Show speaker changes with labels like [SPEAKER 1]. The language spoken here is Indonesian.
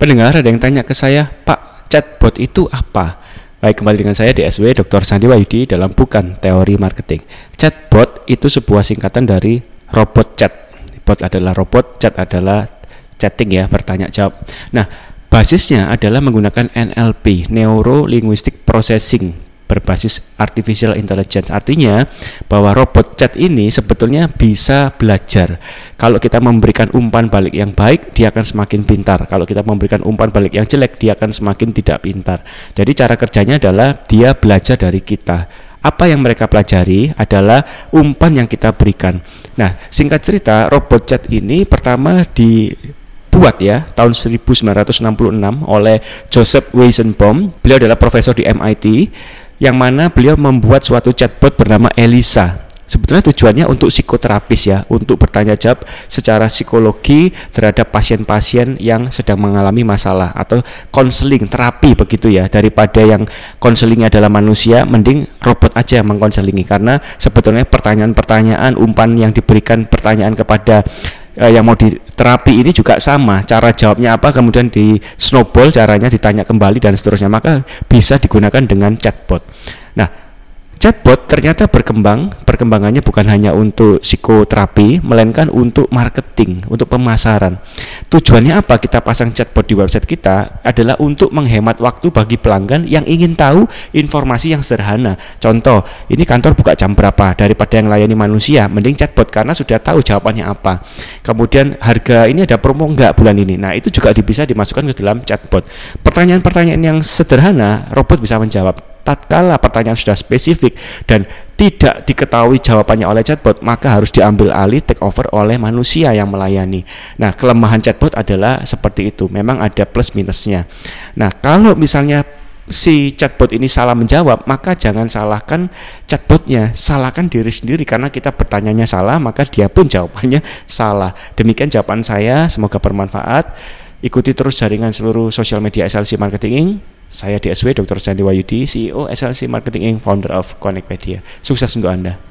[SPEAKER 1] Pendengar ada yang tanya ke saya, Pak, chatbot itu apa? Baik, kembali dengan saya DSW Dr. Sandi Wahyudi dalam Bukan Teori Marketing. Chatbot itu sebuah singkatan dari robot chat. Bot adalah robot, chat adalah chatting ya, bertanya jawab. Nah, basisnya adalah menggunakan NLP, Neuro Linguistic Processing berbasis artificial intelligence. Artinya bahwa robot chat ini sebetulnya bisa belajar. Kalau kita memberikan umpan balik yang baik, dia akan semakin pintar. Kalau kita memberikan umpan balik yang jelek, dia akan semakin tidak pintar. Jadi cara kerjanya adalah dia belajar dari kita apa yang mereka pelajari adalah umpan yang kita berikan. Nah, singkat cerita, robot chat ini pertama dibuat ya tahun 1966 oleh Joseph Weizenbaum. Beliau adalah profesor di MIT yang mana beliau membuat suatu chatbot bernama Elisa. Sebetulnya tujuannya untuk psikoterapis ya, untuk bertanya jawab secara psikologi terhadap pasien-pasien yang sedang mengalami masalah atau konseling, terapi begitu ya. Daripada yang konselingnya adalah manusia, mending robot aja yang mengkonselingi karena sebetulnya pertanyaan-pertanyaan umpan yang diberikan pertanyaan kepada eh, yang mau diterapi ini juga sama. Cara jawabnya apa kemudian di snowball caranya ditanya kembali dan seterusnya. Maka bisa digunakan dengan chatbot Chatbot ternyata berkembang, perkembangannya bukan hanya untuk psikoterapi, melainkan untuk marketing, untuk pemasaran. Tujuannya apa kita pasang chatbot di website kita adalah untuk menghemat waktu bagi pelanggan yang ingin tahu informasi yang sederhana. Contoh, ini kantor buka jam berapa daripada yang layani manusia, mending chatbot karena sudah tahu jawabannya apa. Kemudian harga ini ada promo enggak bulan ini. Nah, itu juga bisa dimasukkan ke dalam chatbot. Pertanyaan-pertanyaan yang sederhana robot bisa menjawab tatkala pertanyaan sudah spesifik dan tidak diketahui jawabannya oleh chatbot, maka harus diambil alih take over oleh manusia yang melayani. Nah, kelemahan chatbot adalah seperti itu. Memang ada plus minusnya. Nah, kalau misalnya si chatbot ini salah menjawab, maka jangan salahkan chatbotnya, salahkan diri sendiri karena kita bertanyanya salah, maka dia pun jawabannya salah. Demikian jawaban saya, semoga bermanfaat. Ikuti terus jaringan seluruh sosial media SLC Marketing saya DSW Dr. Sandi Wayudi, CEO SLC Marketing Inc., founder of Connectpedia. Sukses untuk Anda.